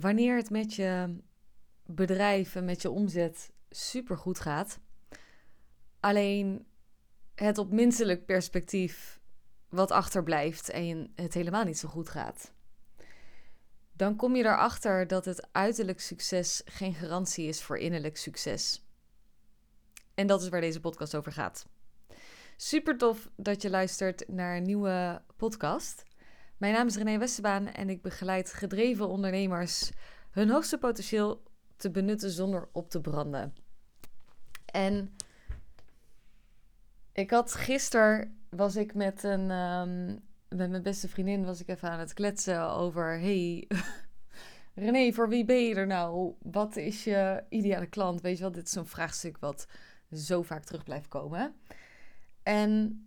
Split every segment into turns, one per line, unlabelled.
wanneer het met je bedrijf en met je omzet super goed gaat, alleen het op menselijk perspectief wat achterblijft en het helemaal niet zo goed gaat. Dan kom je erachter dat het uiterlijk succes geen garantie is voor innerlijk succes. En dat is waar deze podcast over gaat. Super tof dat je luistert naar een nieuwe podcast. Mijn naam is René Westerbaan en ik begeleid gedreven ondernemers hun hoogste potentieel te benutten zonder op te branden. En ik had gisteren was ik met een um, met mijn beste vriendin was ik even aan het kletsen over hey René, voor wie ben je er nou? Wat is je ideale klant? Weet je wel, dit is zo'n vraagstuk wat zo vaak terug blijft komen. En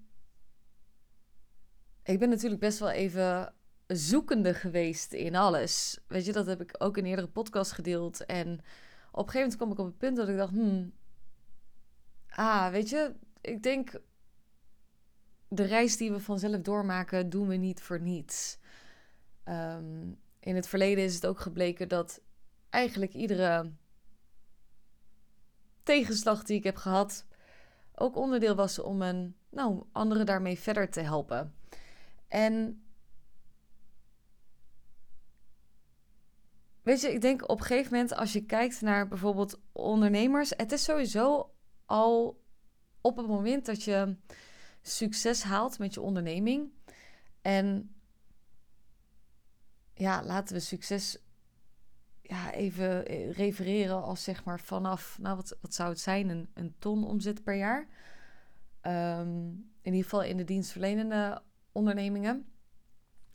ik ben natuurlijk best wel even zoekende geweest in alles. Weet je, dat heb ik ook in eerdere podcast gedeeld. En op een gegeven moment kwam ik op het punt dat ik dacht, hmm, ah, weet je, ik denk de reis die we vanzelf doormaken, doen we niet voor niets. Ehm, in het verleden is het ook gebleken dat eigenlijk iedere tegenslag die ik heb gehad ook onderdeel was om een, nou, anderen daarmee verder te helpen. En weet je, ik denk op een gegeven moment als je kijkt naar bijvoorbeeld ondernemers, het is sowieso al op het moment dat je succes haalt met je onderneming. En ja, laten we succes ja, even eh, refereren als zeg maar vanaf, nou wat, wat zou het zijn, een, een ton omzet per jaar. Um, in ieder geval in de dienstverlenende ondernemingen.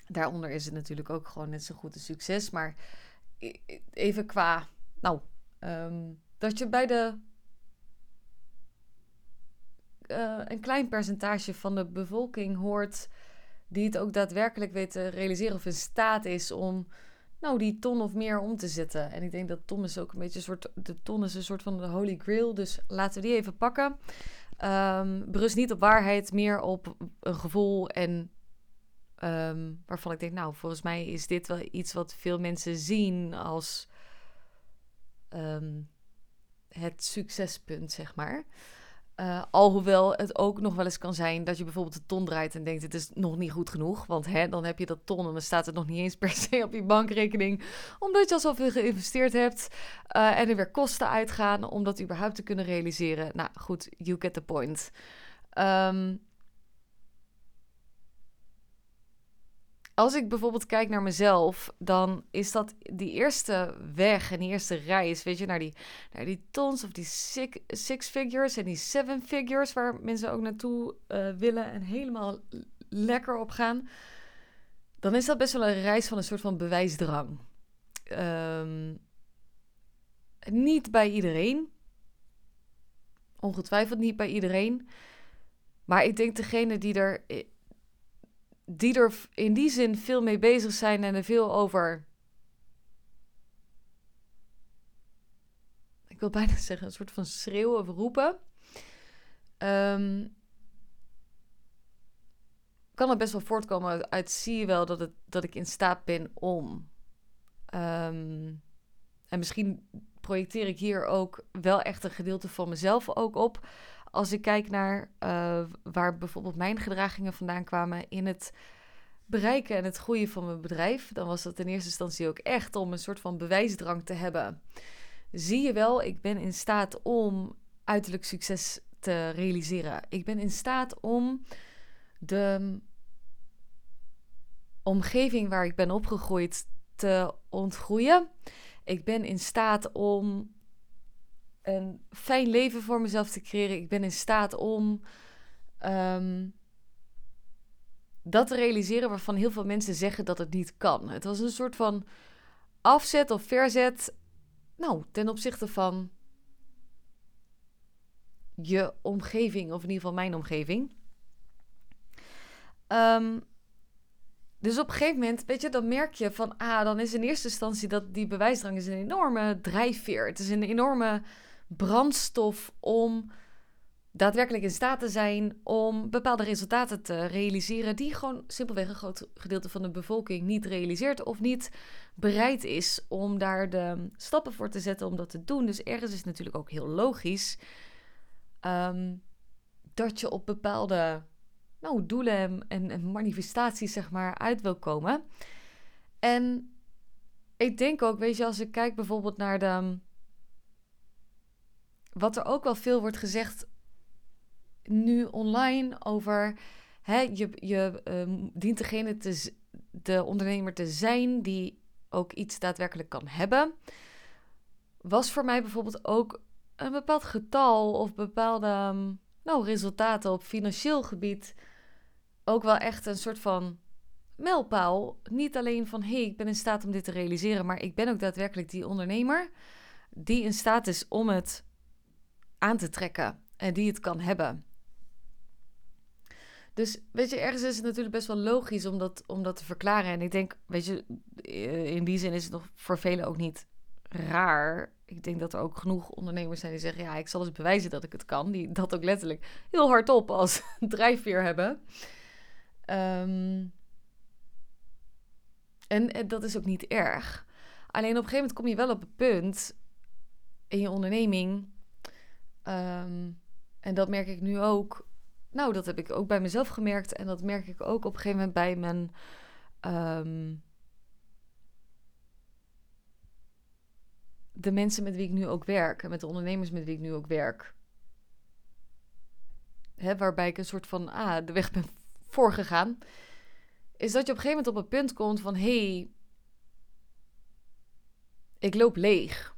Daaronder is het natuurlijk ook gewoon net zo goed een succes. Maar even qua, nou, um, dat je bij de uh, een klein percentage van de bevolking hoort die het ook daadwerkelijk weet te realiseren of in staat is om nou, die ton of meer om te zetten. En ik denk dat ton is ook een beetje een soort, de ton is een soort van de holy grail, dus laten we die even pakken. Um, berust niet op waarheid, meer op een gevoel en um, waarvan ik denk, nou, volgens mij is dit wel iets wat veel mensen zien als um, het succespunt, zeg maar. Uh, alhoewel het ook nog wel eens kan zijn dat je bijvoorbeeld de ton draait en denkt: het is nog niet goed genoeg. Want hè, dan heb je dat ton en dan staat het nog niet eens per se op je bankrekening. Omdat je al zoveel geïnvesteerd hebt uh, en er weer kosten uitgaan om dat überhaupt te kunnen realiseren. Nou goed, you get the point. Um, als ik bijvoorbeeld kijk naar mezelf, dan is dat die eerste weg en die eerste reis, weet je, naar die, naar die tons of die six, figures en die seven figures, waar mensen ook naartoe uh, willen en helemaal lekker op gaan. Dan is dat best wel een reis van een soort van bewijsdrang. Um, niet bij iedereen. Ongetwijfeld niet bij iedereen. Maar ik denk degene die er die er in die zin veel mee bezig zijn en er veel over. Ik wil bijna zeggen, een soort van schreeuwen of roepen. Um, kan er best wel voortkomen uit, zie je wel dat, het, dat ik in staat ben om. Um, en misschien projecteer ik hier ook wel echt een gedeelte van mezelf ook op als ik kijk naar uh, waar bijvoorbeeld mijn gedragingen vandaan kwamen in het bereiken en het groeien van mijn bedrijf, dan was dat in eerste instantie ook echt om een soort van bewijsdrang te hebben. Zie je wel, ik ben in staat om uiterlijk succes te realiseren. Ik ben in staat om de omgeving waar ik ben opgegroeid te ontgroeien. Ik ben in staat om een fijn leven voor mezelf te creëren. Ik ben in staat om um, dat te realiseren waarvan heel veel mensen zeggen dat het niet kan. Het was een soort van afzet of verzet. Nou, ten opzichte van je omgeving, of in ieder geval mijn omgeving. Um, dus op een gegeven moment, weet je, dan merk je van, ah, dan is in eerste instantie dat die bewijsdrang is een enorme drijfveer. Het is een enorme brandstof om daadwerkelijk in staat te zijn om bepaalde resultaten te realiseren die gewoon simpelweg een groot gedeelte van de bevolking niet realiseert of niet bereid is om daar de stappen voor te zetten om dat te doen. Dus ergens is natuurlijk ook heel logisch ehm, dat je op bepaalde nou, doelen en, en manifestaties zeg maar uit wil komen. En ik denk ook, weet je, als ik kijk bijvoorbeeld naar de. Wat er ook wel veel wordt gezegd nu online over. Hè, je je um, dient degene te, de ondernemer te zijn die ook iets daadwerkelijk kan hebben. Was voor mij bijvoorbeeld ook een bepaald getal of bepaalde ehm, nou, resultaten op financieel gebied. Ook wel echt een soort van mijlpaal. Niet alleen van hé, hey, ik ben in staat om dit te realiseren, maar ik ben ook daadwerkelijk die ondernemer die in staat is om het aan te trekken en die het kan hebben. Dus weet je, ergens is het natuurlijk best wel logisch om dat, om dat te verklaren. En ik denk, weet je, eh, in die zin is het nog voor velen ook niet raar. Ik denk dat er ook genoeg ondernemers zijn die zeggen: ja, ik zal eens bewijzen dat ik het kan. Die dat ook letterlijk heel hardop als drijfveer hebben. Um, en, en, dat is ook niet erg. Alleen op een gegeven moment kom je wel op het punt in je onderneming. Um, en dat merk ik nu ook. Nou, dat heb ik ook bij mezelf gemerkt. En dat merk ik ook op een gegeven moment bij mijn. Um, de mensen met wie ik nu ook werk. En met de ondernemers met wie ik nu ook werk. Hè, waarbij ik een soort van ah, de weg ben voorgegaan is dat je op een gegeven moment op het punt komt van hé, hey, ik loop leeg.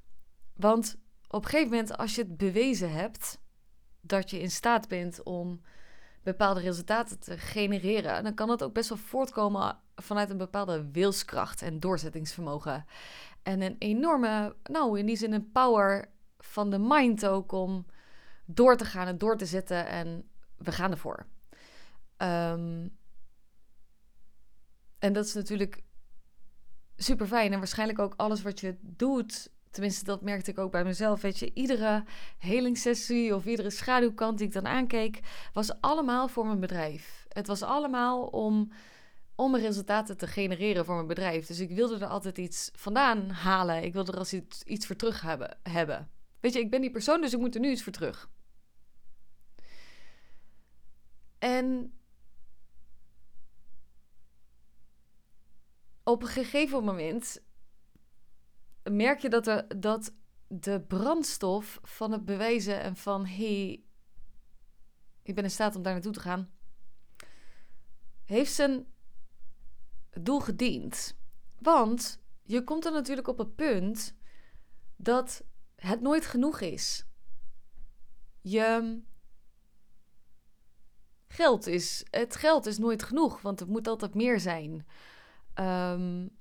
Want op een gegeven moment, als je het bewezen hebt dat je in staat bent om bepaalde resultaten te genereren, dan kan het ook best wel voortkomen vanuit een bepaalde wilskracht en doorzettingsvermogen. En een enorme, nou in die zin een power van de mind ook om door te gaan en door te zetten en we gaan ervoor. Um, en dat is natuurlijk super fijn. En waarschijnlijk ook alles wat je doet. Tenminste, dat merkte ik ook bij mezelf. Weet je, iedere helingssessie of iedere schaduwkant die ik dan aankeek, was allemaal voor mijn bedrijf. Het was allemaal om, om resultaten te genereren voor mijn bedrijf. Dus ik wilde er altijd iets vandaan halen. Ik wilde er als iets, iets voor terug hebben, hebben. Weet je, ik ben die persoon, dus ik moet er nu iets voor terug. En op een gegeven moment merk je dat, er, dat de brandstof van het bewijzen en van hey, ik ben in staat om daar naartoe te gaan, heeft zijn doel gediend. Want je komt er natuurlijk op het punt dat het nooit genoeg is. Je geld is, het geld is nooit genoeg, want het moet altijd meer zijn. Um,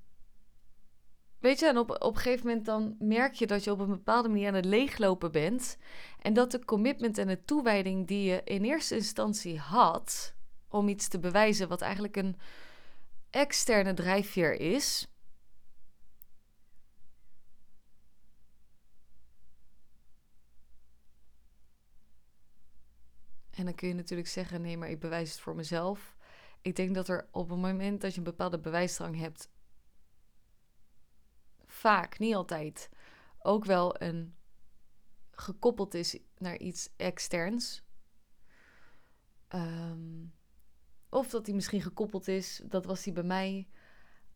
weet je, en op, op een gegeven moment dan merk je dat je op een bepaalde manier aan het leeglopen bent. En dat de commitment en de toewijding die je in eerste instantie had om iets te bewijzen, wat eigenlijk een externe drijfveer is. En dan kun je natuurlijk zeggen: nee, maar ik bewijs het voor mezelf. Ik denk dat er op het moment dat je een bepaalde bewijsdrang hebt, vaak, niet altijd, ook wel een gekoppeld is naar iets externs. Ehm, of dat die misschien gekoppeld is, dat was die bij mij,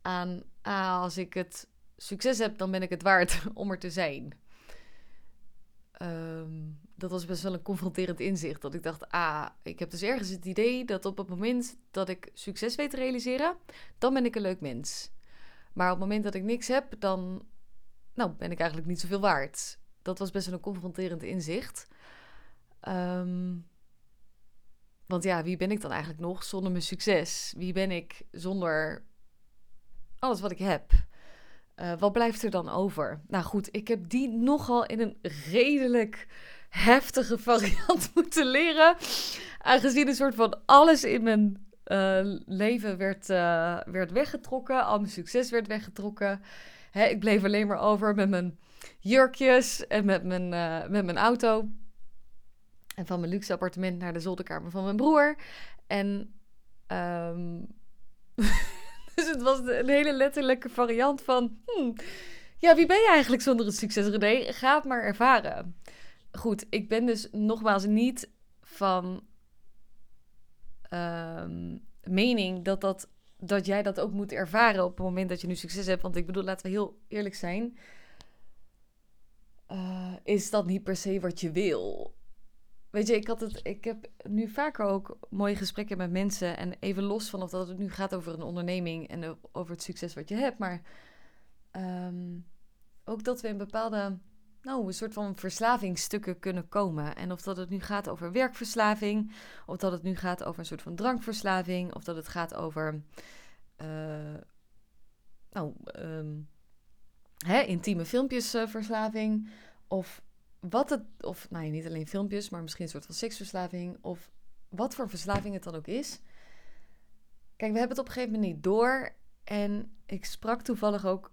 aan ah, als ik het succes heb, dan ben ik het waard om er te zijn. Um, dat was best wel een confronterend inzicht. Dat ik dacht, ah, ik heb dus ergens het idee dat op het moment dat ik succes weet te realiseren, dan ben ik een leuk mens. Maar op het moment dat ik niks heb, dan nou, ben ik eigenlijk niet zoveel waard. Dat was best wel een confronterend inzicht. Ehm, want ja, wie ben ik dan eigenlijk nog zonder mijn succes? Wie ben ik zonder alles wat ik heb? Uh, wat blijft er dan over? Nou goed, ik heb die nogal in een redelijk heftige variant moeten leren. Aangezien een soort van alles in mijn uh, leven werd, uh, werd weggetrokken. Al mijn succes werd weggetrokken. Hè, ik bleef alleen maar over met mijn jurkjes en met mijn, uh, met mijn auto. En van mijn luxe appartement naar de zolderkamer van mijn broer. En ehm, dus het was een hele letterlijke variant van... Hmm, ja, wie ben je eigenlijk zonder het succes, René? Ga het maar ervaren. Goed, ik ben dus nogmaals niet van ehm, mening dat, dat, dat jij dat ook moet ervaren op het moment dat je nu succes hebt. Want ik bedoel, laten we heel eerlijk zijn. Uh, is dat niet per se wat je wil? Weet je, ik, had het, ik heb nu vaker ook mooie gesprekken met mensen. En even los van of dat het nu gaat over een onderneming en over het succes wat je hebt. Maar um, ook dat we in bepaalde, nou, een soort van verslavingsstukken kunnen komen. En of dat het nu gaat over werkverslaving, of dat het nu gaat over een soort van drankverslaving, of dat het gaat over, uh, nou, um, hè, intieme filmpjesverslaving, of wat het, of nou, niet alleen filmpjes, maar misschien een soort van seksverslaving, of wat voor verslaving het dan ook is. Kijk, we hebben het op een gegeven moment niet door. En ik sprak toevallig ook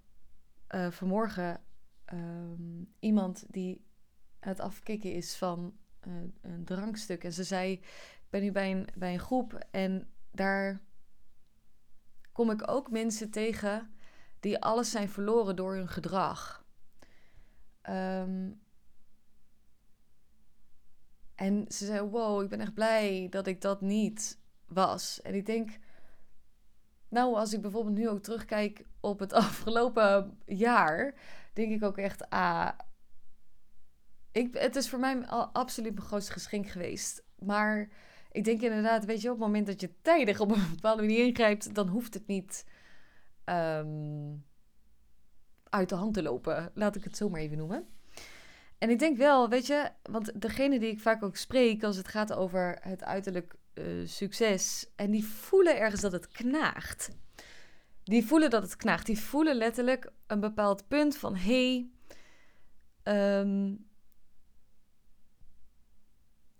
uh, vanmorgen um, iemand die het afkicken is van uh, een drankstuk. En ze zei: Ik ben nu bij een, bij een groep en daar kom ik ook mensen tegen die alles zijn verloren door hun gedrag. Um, en ze zei: Wow, ik ben echt blij dat ik dat niet was. En ik denk nou, als ik bijvoorbeeld nu ook terugkijk op het afgelopen jaar, denk ik ook echt, ah, ik, het is voor mij absoluut mijn grootste geschenk geweest. Maar ik denk inderdaad, weet je, op het moment dat je tijdig op een bepaalde manier ingrijpt, dan hoeft het niet ehm, uit de hand te lopen. Laat ik het zo maar even noemen. En ik denk wel, weet je, want degene die ik vaak ook spreek als het gaat over het uiterlijk uh, succes. En die voelen ergens dat het knaagt. Die voelen dat het knaagt. Die voelen letterlijk een bepaald punt van hé. Hey, um,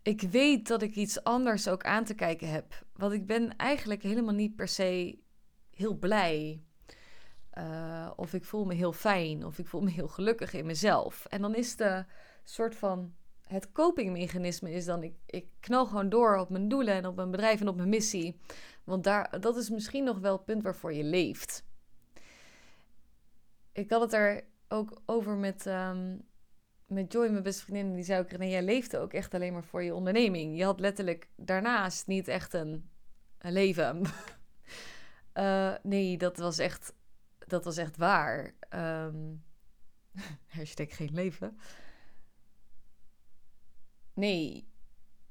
ik weet dat ik iets anders ook aan te kijken heb. Want ik ben eigenlijk helemaal niet per se heel blij. Uh, of ik voel me heel fijn. Of ik voel me heel gelukkig in mezelf. En dan is de soort van het copingmechanisme is dan, ik, ik knal gewoon door op mijn doelen en op mijn bedrijf en op mijn missie. Want daar, dat is misschien nog wel het punt waarvoor je leeft. Ik had het er ook over met, um, met Joy, mijn beste vriendin. Die zei ook, René, jij leefde ook echt alleen maar voor je onderneming. Je had letterlijk daarnaast niet echt een, een leven. uh, nee, dat was echt, dat was echt waar. Um, hashtag geen leven. Nee.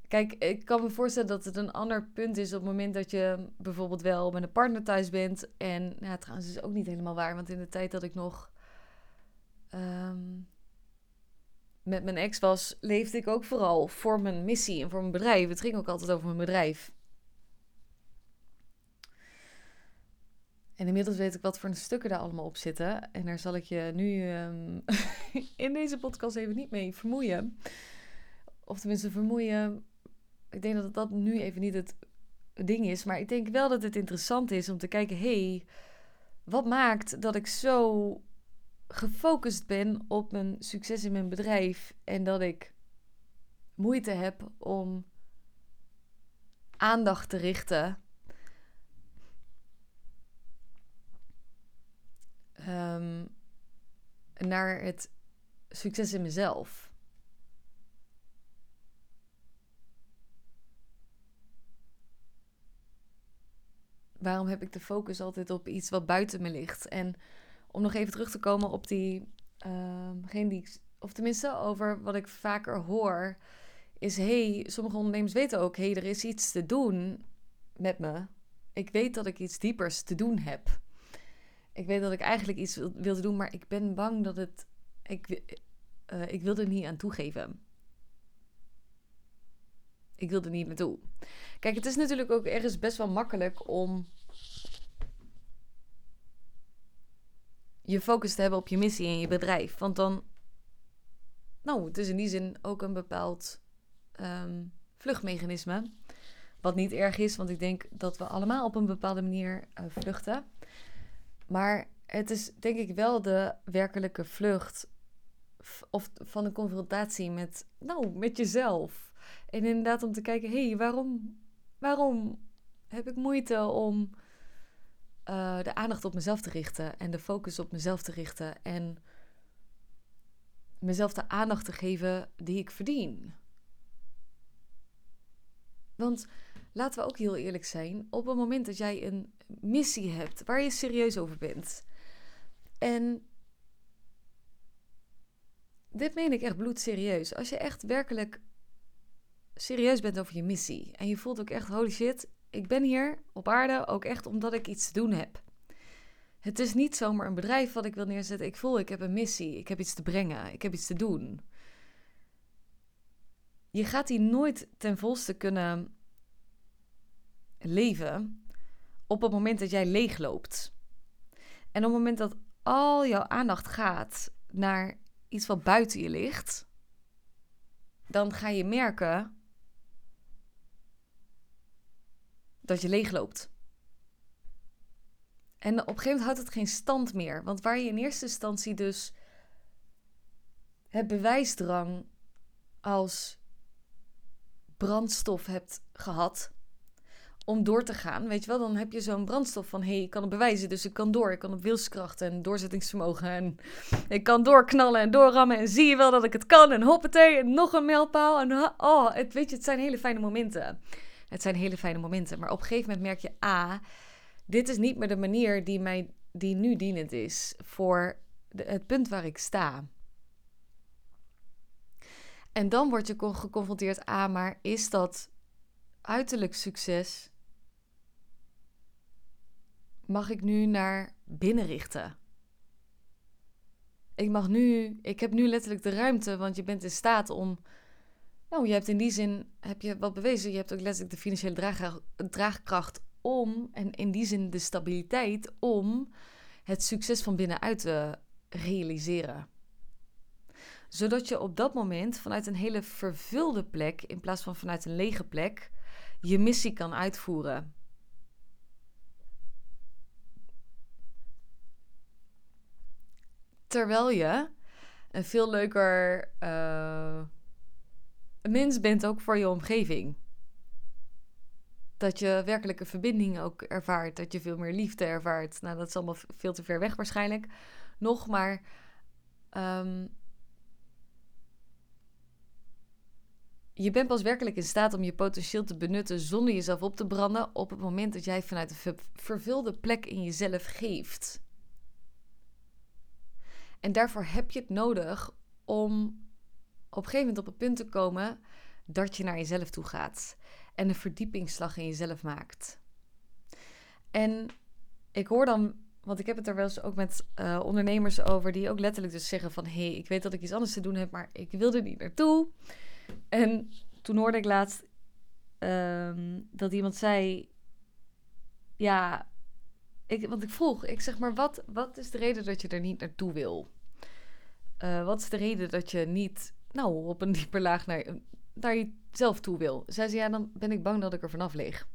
Kijk, ik kan me voorstellen dat het een ander punt is op het moment dat je bijvoorbeeld wel met een partner thuis bent. En ja, trouwens is ook niet helemaal waar, want in de tijd dat ik nog um, met mijn ex was, leefde ik ook vooral voor mijn missie en voor mijn bedrijf. Het ging ook altijd over mijn bedrijf. En inmiddels weet ik wat voor stukken daar allemaal op zitten. En daar zal ik je nu um, in deze podcast even niet mee vermoeien. Of tenminste vermoeien. Ik denk dat dat nu even niet het ding is. Maar ik denk wel dat het interessant is om te kijken: hey, wat maakt dat ik zo gefocust ben op mijn succes in mijn bedrijf en dat ik moeite heb om aandacht te richten um, naar het succes in mezelf. Waarom heb ik de focus altijd op iets wat buiten me ligt? En om nog even terug te komen op die, die of tenminste over wat ik vaker hoor, is hey, sommige ondernemers weten ook, hey, er is iets te doen met me. Ik weet dat ik iets diepers te doen heb. Ik weet dat ik eigenlijk iets wil, wilde doen, maar ik ben bang dat het, ik, uh, ik wil er niet aan toegeven. Ik wil er niet naartoe. Kijk, het is natuurlijk ook ergens best wel makkelijk om je focus te hebben op je missie en je bedrijf. Want dan, nou, het is in die zin ook een bepaald um, vluchtmechanisme. Wat niet erg is, want ik denk dat we allemaal op een bepaalde manier uh, vluchten. Maar het is denk ik wel de werkelijke vlucht of van een confrontatie met, nou, met jezelf. En inderdaad om te kijken, hé, hey, waarom, waarom heb ik moeite om uh, de aandacht op mezelf te richten en de focus op mezelf te richten en mezelf de aandacht te geven die ik verdien? Want laten we ook heel eerlijk zijn, op het moment dat jij een missie hebt waar je serieus over bent. En dit meen ik echt bloedserieus. Als je echt werkelijk serieus bent over je missie en je voelt ook echt, holy shit, ik ben hier op aarde ook echt omdat ik iets te doen heb. Het is niet zomaar een bedrijf wat ik wil neerzetten. Ik voel, ik heb een missie, ik heb iets te brengen, ik heb iets te doen. Je gaat die nooit ten volste kunnen leven op het moment dat jij leegloopt. En op het moment dat al jouw aandacht gaat naar iets wat buiten je ligt, dan ga je merken dat je leegloopt. En op een gegeven moment houdt het geen stand meer. Want waar je in eerste instantie dus het bewijsdrang als brandstof hebt gehad om door te gaan, weet je wel, dan heb je zo'n brandstof van hé, hey, ik kan het bewijzen, dus ik kan door. Ik kan op wilskracht en doorzettingsvermogen en ik kan doorknallen en doorrammen en zie je wel dat ik het kan en hoppatee en nog een mijlpaal en oh, het, weet je, het zijn hele fijne momenten. Het zijn hele fijne momenten, maar op een gegeven moment merk je a, dit is niet meer de manier die mij die nu dienend is voor de, het punt waar ik sta. En dan word je geconfronteerd a, maar is dat uiterlijk succes mag ik nu naar binnen richten. Ik mag nu, ik heb nu letterlijk de ruimte, want je bent in staat om. Nou, je hebt in die zin heb je wat bewezen. Je hebt ook letterlijk de financiële draagkracht om, en in die zin de stabiliteit om het succes van binnenuit te realiseren. Zodat je op dat moment vanuit een hele vervulde plek, in plaats van vanuit een lege plek, je missie kan uitvoeren. Terwijl je een veel leuker uh, mens bent ook voor je omgeving. Dat je werkelijke verbinding ook ervaart. Dat je veel meer liefde ervaart. Nou, dat is allemaal veel te ver weg waarschijnlijk. Nog, maar um, je bent pas werkelijk in staat om je potentieel te benutten zonder jezelf op te branden op het moment dat jij vanuit een vervulde plek in jezelf geeft. En daarvoor heb je het nodig om op een gegeven moment op het punt te komen dat je naar jezelf toe gaat en een verdiepingsslag in jezelf maakt. En ik hoor dan, want ik heb het er wel eens ook met uh, ondernemers over, die ook letterlijk dus zeggen van hé, hey, ik weet dat ik iets anders te doen heb, maar ik wil er niet naartoe. En toen hoorde ik laatst um, dat iemand zei: Ja, ik, want ik vroeg, ik zeg maar, wat, wat is de reden dat je er niet naartoe wil? Uh, wat is de reden dat je niet, nou, op een dieper laag naar, naar jezelf toe wil? Zij zei: Ja, dan ben ik bang dat ik er vanaf lig.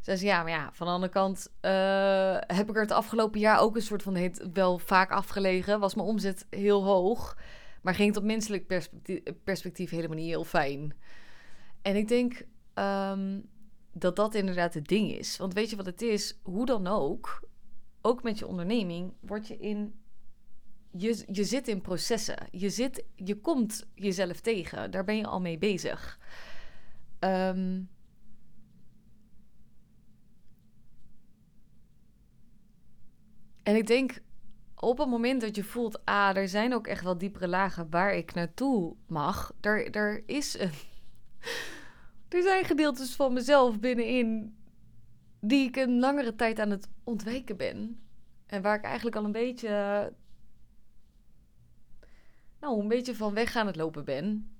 Zij zei: Ja, maar ja, van de andere kant uh, heb ik er het afgelopen jaar ook een soort van heet wel vaak afgelegen. Was mijn omzet heel hoog. Maar ging het op menselijk perspectief, helemaal niet heel fijn. En ik denk um, dat dat inderdaad het ding is. Want weet je wat het is? Hoe dan ook, ook met je onderneming, word je in. Je, je zit in processen. Je, zit, je komt jezelf tegen. Daar ben je al mee bezig. Um, en ik denk op het moment dat je voelt, ah, er zijn ook echt wel diepere lagen waar ik naartoe mag. Er, er is een. er zijn gedeeltes van mezelf binnenin die ik een langere tijd aan het ontwijken ben. En waar ik eigenlijk al een beetje. Nou, een beetje van weg aan het lopen ben.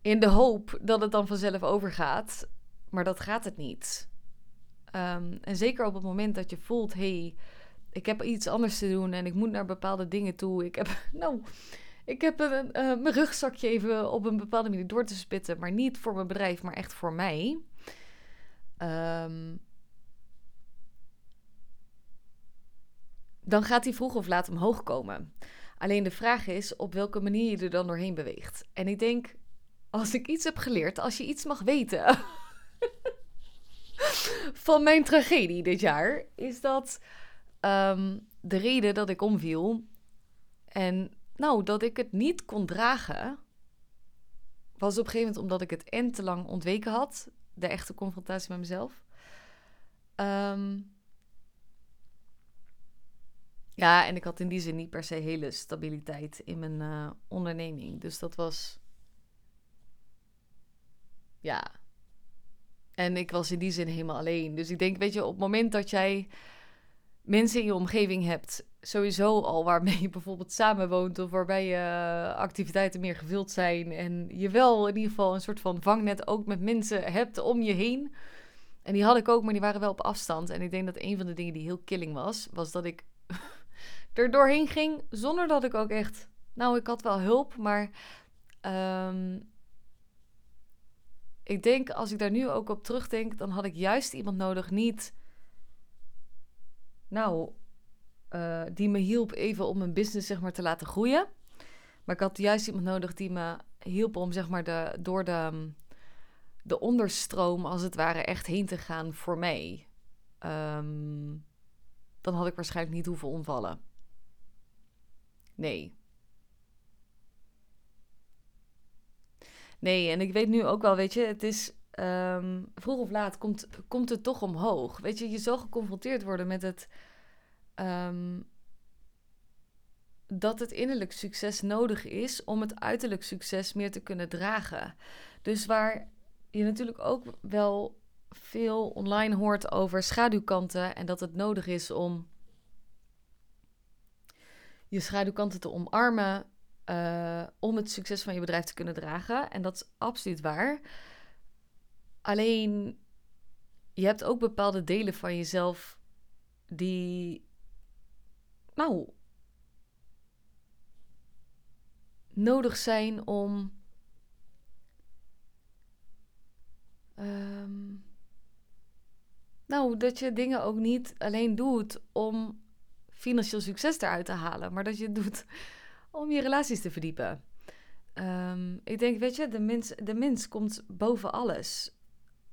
In de hoop dat het dan vanzelf overgaat. Maar dat gaat het niet. Um, en zeker op het moment dat je voelt, hey, ik heb iets anders te doen en ik moet naar bepaalde dingen toe. Ik heb, nou, ik heb een, mijn rugzakje even op een bepaalde manier door te spitten. Maar niet voor mijn bedrijf, maar echt voor mij. Um, dan gaat hij vroeg of laat omhoog komen. Alleen de vraag is op welke manier je er dan doorheen beweegt. En ik denk, als ik iets heb geleerd, als je iets mag weten van mijn tragedie dit jaar, is dat ehm, de reden dat ik omviel en nou, dat ik het niet kon dragen, was op een gegeven moment omdat ik het en te lang ontweken had, de echte confrontatie met mezelf. Ehm, ja, en ik had in die zin niet per se hele stabiliteit in mijn uh, onderneming. Dus dat was. Ja. En ik was in die zin helemaal alleen. Dus ik denk, weet je, op het moment dat jij mensen in je omgeving hebt, sowieso al waarmee je bijvoorbeeld samenwoont of waarbij je activiteiten meer gevuld zijn en je wel in ieder geval een soort van vangnet ook met mensen hebt om je heen. En die had ik ook, maar die waren wel op afstand. En ik denk dat een van de dingen die heel killing was, was dat ik er doorheen ging zonder dat ik ook echt. Nou, ik had wel hulp, maar. Ehm, ik denk, als ik daar nu ook op terugdenk, dan had ik juist iemand nodig, niet. Nou, uh, die me hielp even om mijn business zeg maar te laten groeien. Maar ik had juist iemand nodig die me hielp om zeg maar de, door de, de onderstroom als het ware echt heen te gaan voor mij. Um, dan had ik waarschijnlijk niet hoeven omvallen. Nee. Nee, en ik weet nu ook wel, weet je, het is um, vroeg of laat komt, komt het toch omhoog. Weet je, je zal geconfronteerd worden met het um, dat het innerlijk succes nodig is om het uiterlijk succes meer te kunnen dragen. Dus waar je natuurlijk ook wel veel online hoort over schaduwkanten en dat het nodig is om je schaduwkanten te omarmen uh, om het succes van je bedrijf te kunnen dragen. En dat is absoluut waar. Alleen je hebt ook bepaalde delen van jezelf die, nou, nodig zijn om um, nou, dat je dingen ook niet alleen doet om financieel succes eruit te halen, maar dat je het doet om je relaties te verdiepen. Um, ik denk, weet je, de mens, de mens komt boven alles.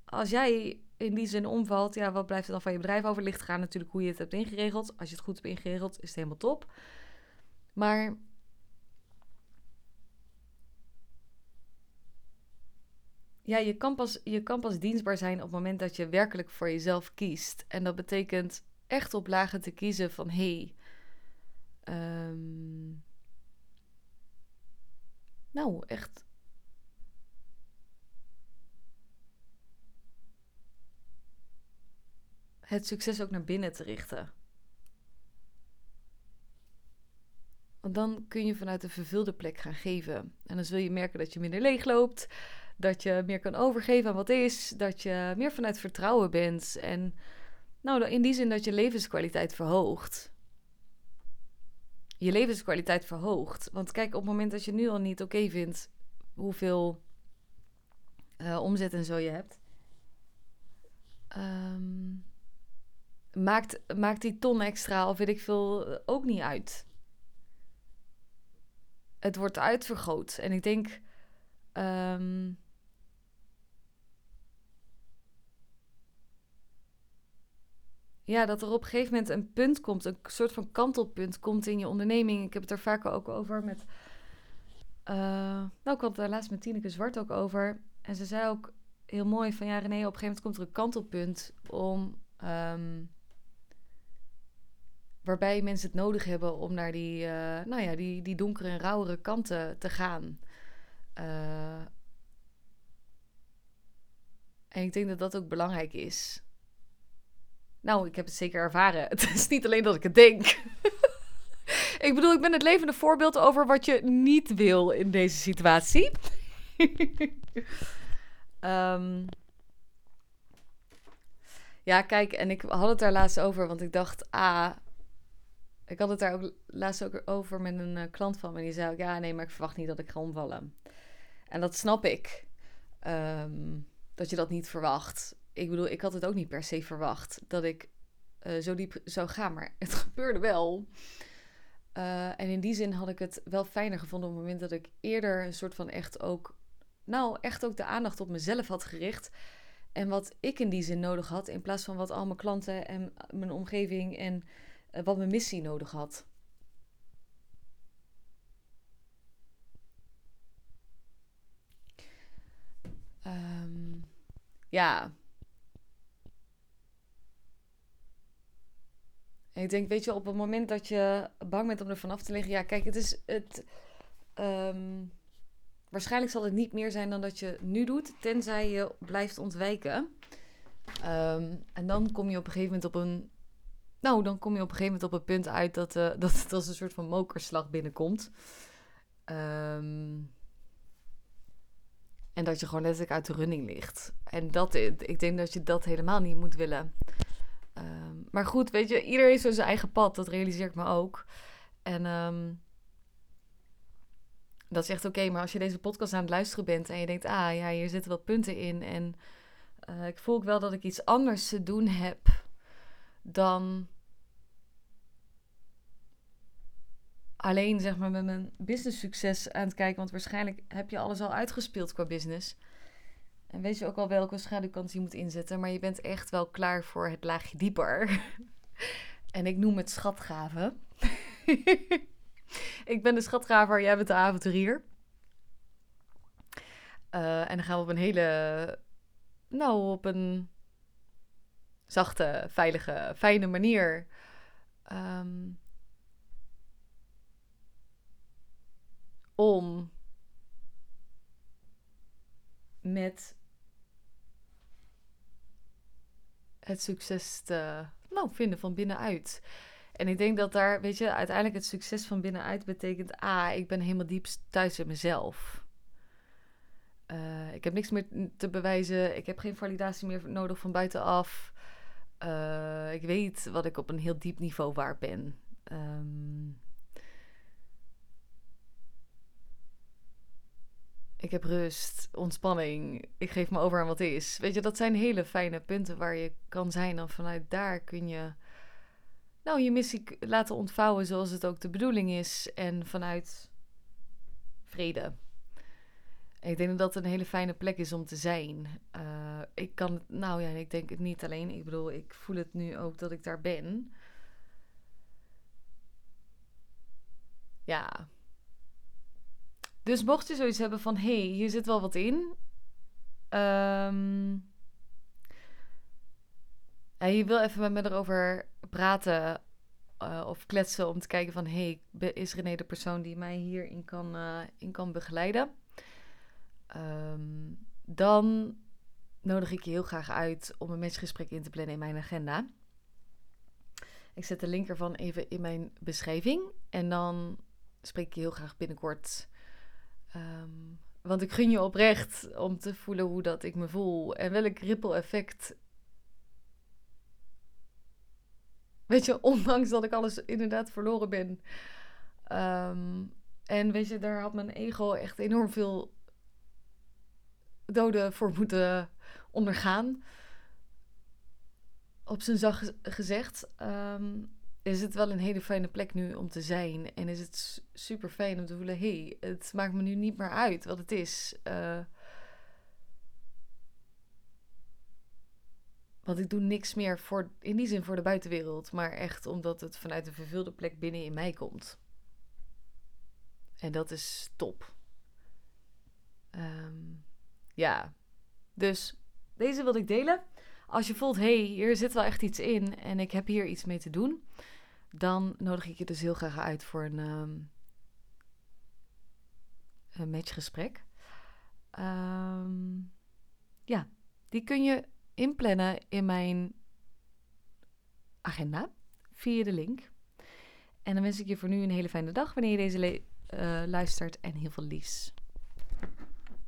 Als jij in die zin omvalt, ja, wat blijft er dan van je bedrijf over? Ligt gaan natuurlijk hoe je het hebt ingeregeld. Als je het goed hebt ingeregeld, is het helemaal top. Maar ja, je kan, pas, je kan pas dienstbaar zijn op het moment dat je werkelijk voor jezelf kiest. En dat betekent echt op lagen te kiezen van hé. Hey, um, nou, echt. Het succes ook naar binnen te richten. Want dan kun je vanuit een vervulde plek gaan geven. En dan zul je merken dat je minder leeg loopt dat je meer kan overgeven aan wat is. Dat je meer vanuit vertrouwen bent. En nou, in die zin dat je levenskwaliteit verhoogt. Je levenskwaliteit verhoogt. Want kijk, op het moment dat je nu al niet oké vindt hoeveel uh, omzet en zo je hebt. Um, maakt, maakt die ton extra of weet ik veel ook niet uit. Het wordt uitvergroot. En ik denk. Um, ja, dat er op een gegeven moment een punt komt, een soort van kantelpunt komt in je onderneming. Ik heb het er vaak ook over met. Uh, nou, ik daar laatst met Tineke Zwart ook over. En ze zei ook heel mooi van ja, René, op een gegeven moment komt er een kantelpunt om. Um, waarbij mensen het nodig hebben om naar die, uh, nou ja, die, die donkere en rauwere kanten te gaan. Uh, en ik denk dat dat ook belangrijk is. Nou, ik heb het zeker ervaren. Het is niet alleen dat ik het denk. ik bedoel, ik ben het levende voorbeeld over wat je niet wil in deze situatie. um, ja, kijk, en ik had het daar laatst over, want ik dacht, ah, ik had het daar ook laatst ook over met een uh, klant van me. Die zei ook, ja, nee, maar ik verwacht niet dat ik ga omvallen. En dat snap ik, um, dat je dat niet verwacht ik bedoel, ik had het ook niet per se verwacht dat ik uh, zo diep zou gaan, maar het gebeurde wel. Uh, en in die zin had ik het wel fijner gevonden op het moment dat ik eerder een soort van echt ook nou echt ook de aandacht op mezelf had gericht. En wat ik in die zin nodig had, in plaats van wat al mijn klanten en mijn omgeving en eh, wat mijn missie nodig had. Ehm, ja. Ik denk, weet je, op het moment dat je bang bent om er vanaf te liggen, ja, kijk, het is het. Ehm, waarschijnlijk zal het niet meer zijn dan dat je nu doet, tenzij je blijft ontwijken. Ehm, en dan kom je op een gegeven moment op een. Nou, dan kom je op een gegeven moment op een punt uit dat, uh, dat het als een soort van mokerslag binnenkomt. Um, en dat je gewoon letterlijk uit de running ligt. En dat, ik denk dat je dat helemaal niet moet willen. Ehm, maar goed, weet je, iedereen heeft zo zijn eigen pad. Dat realiseer ik me ook. En um, dat is echt oké. maar als je deze podcast aan het luisteren bent en je denkt, ah ja, hier zitten wat punten in. En uh, ik voel ook wel dat ik iets anders te doen heb dan alleen zeg maar met mijn business succes aan het kijken. Want waarschijnlijk heb je alles al uitgespeeld qua business. En weet je ook al welke schaduwkant je moet inzetten. Maar je bent echt wel klaar voor het laagje dieper. en ik noem het schatgraven. ik ben de schatgraver, jij bent de avonturier. Uh, en dan gaan we op een hele, nou, op een zachte, veilige, fijne manier um, om met het succes te nou, vinden van binnenuit. En ik denk dat daar, weet je, uiteindelijk het succes van binnenuit betekent: A, ik ben helemaal diep thuis in mezelf. Uh, ik heb niks meer te bewijzen. Ik heb geen validatie meer nodig van buitenaf. Uh, ik weet wat ik op een heel diep niveau waard ben. Um, Ik heb rust, ontspanning. Ik geef me over aan wat is. Weet je, dat zijn hele fijne punten waar je kan zijn. En vanuit daar kun je nou, je missie laten ontvouwen zoals het ook de bedoeling is. En vanuit vrede. ik denk dat dat een hele fijne plek is om te zijn. Uh, ik kan het, nou ja, ik denk het niet alleen. Ik bedoel, ik voel het nu ook dat ik daar ben. Ja, dus mocht je zoiets hebben van: hé, hey, hier zit wel wat in. Um, je wil even met me erover praten uh, of kletsen om te kijken van... hé, hey, is René de persoon die mij hierin kan, uh, in kan begeleiden? Um, dan nodig ik je heel graag uit om een matchgesprek in te plannen in mijn agenda. Ik zet de link ervan even in mijn beschrijving. En dan spreek ik je heel graag binnenkort Um, want ik gun je oprecht om te voelen hoe dat ik me voel en welk ripple effect. Weet je, ondanks dat ik alles inderdaad verloren ben. Um, en weet je, daar had mijn ego echt enorm veel doden voor moeten ondergaan. Op zijn zacht gezegd. Um, is het wel een hele fijne plek nu om te zijn. En is het super fijn om te voelen: hé, hey, het maakt me nu niet meer uit wat het is. Uh, want ik doe niks meer voor, in die zin voor de buitenwereld, maar echt omdat het vanuit een vervulde plek binnen in mij komt. En dat is top. Um, ja, dus deze wil ik delen. Als je voelt, hé, hey, hier zit wel echt iets in en ik heb hier iets mee te doen dan nodig ik je dus heel graag uit voor een, um, een matchgesprek. Um, ja, die kun je inplannen in mijn agenda via de link. En dan wens ik je voor nu een hele fijne dag wanneer je deze uh, luistert en heel veel liefs.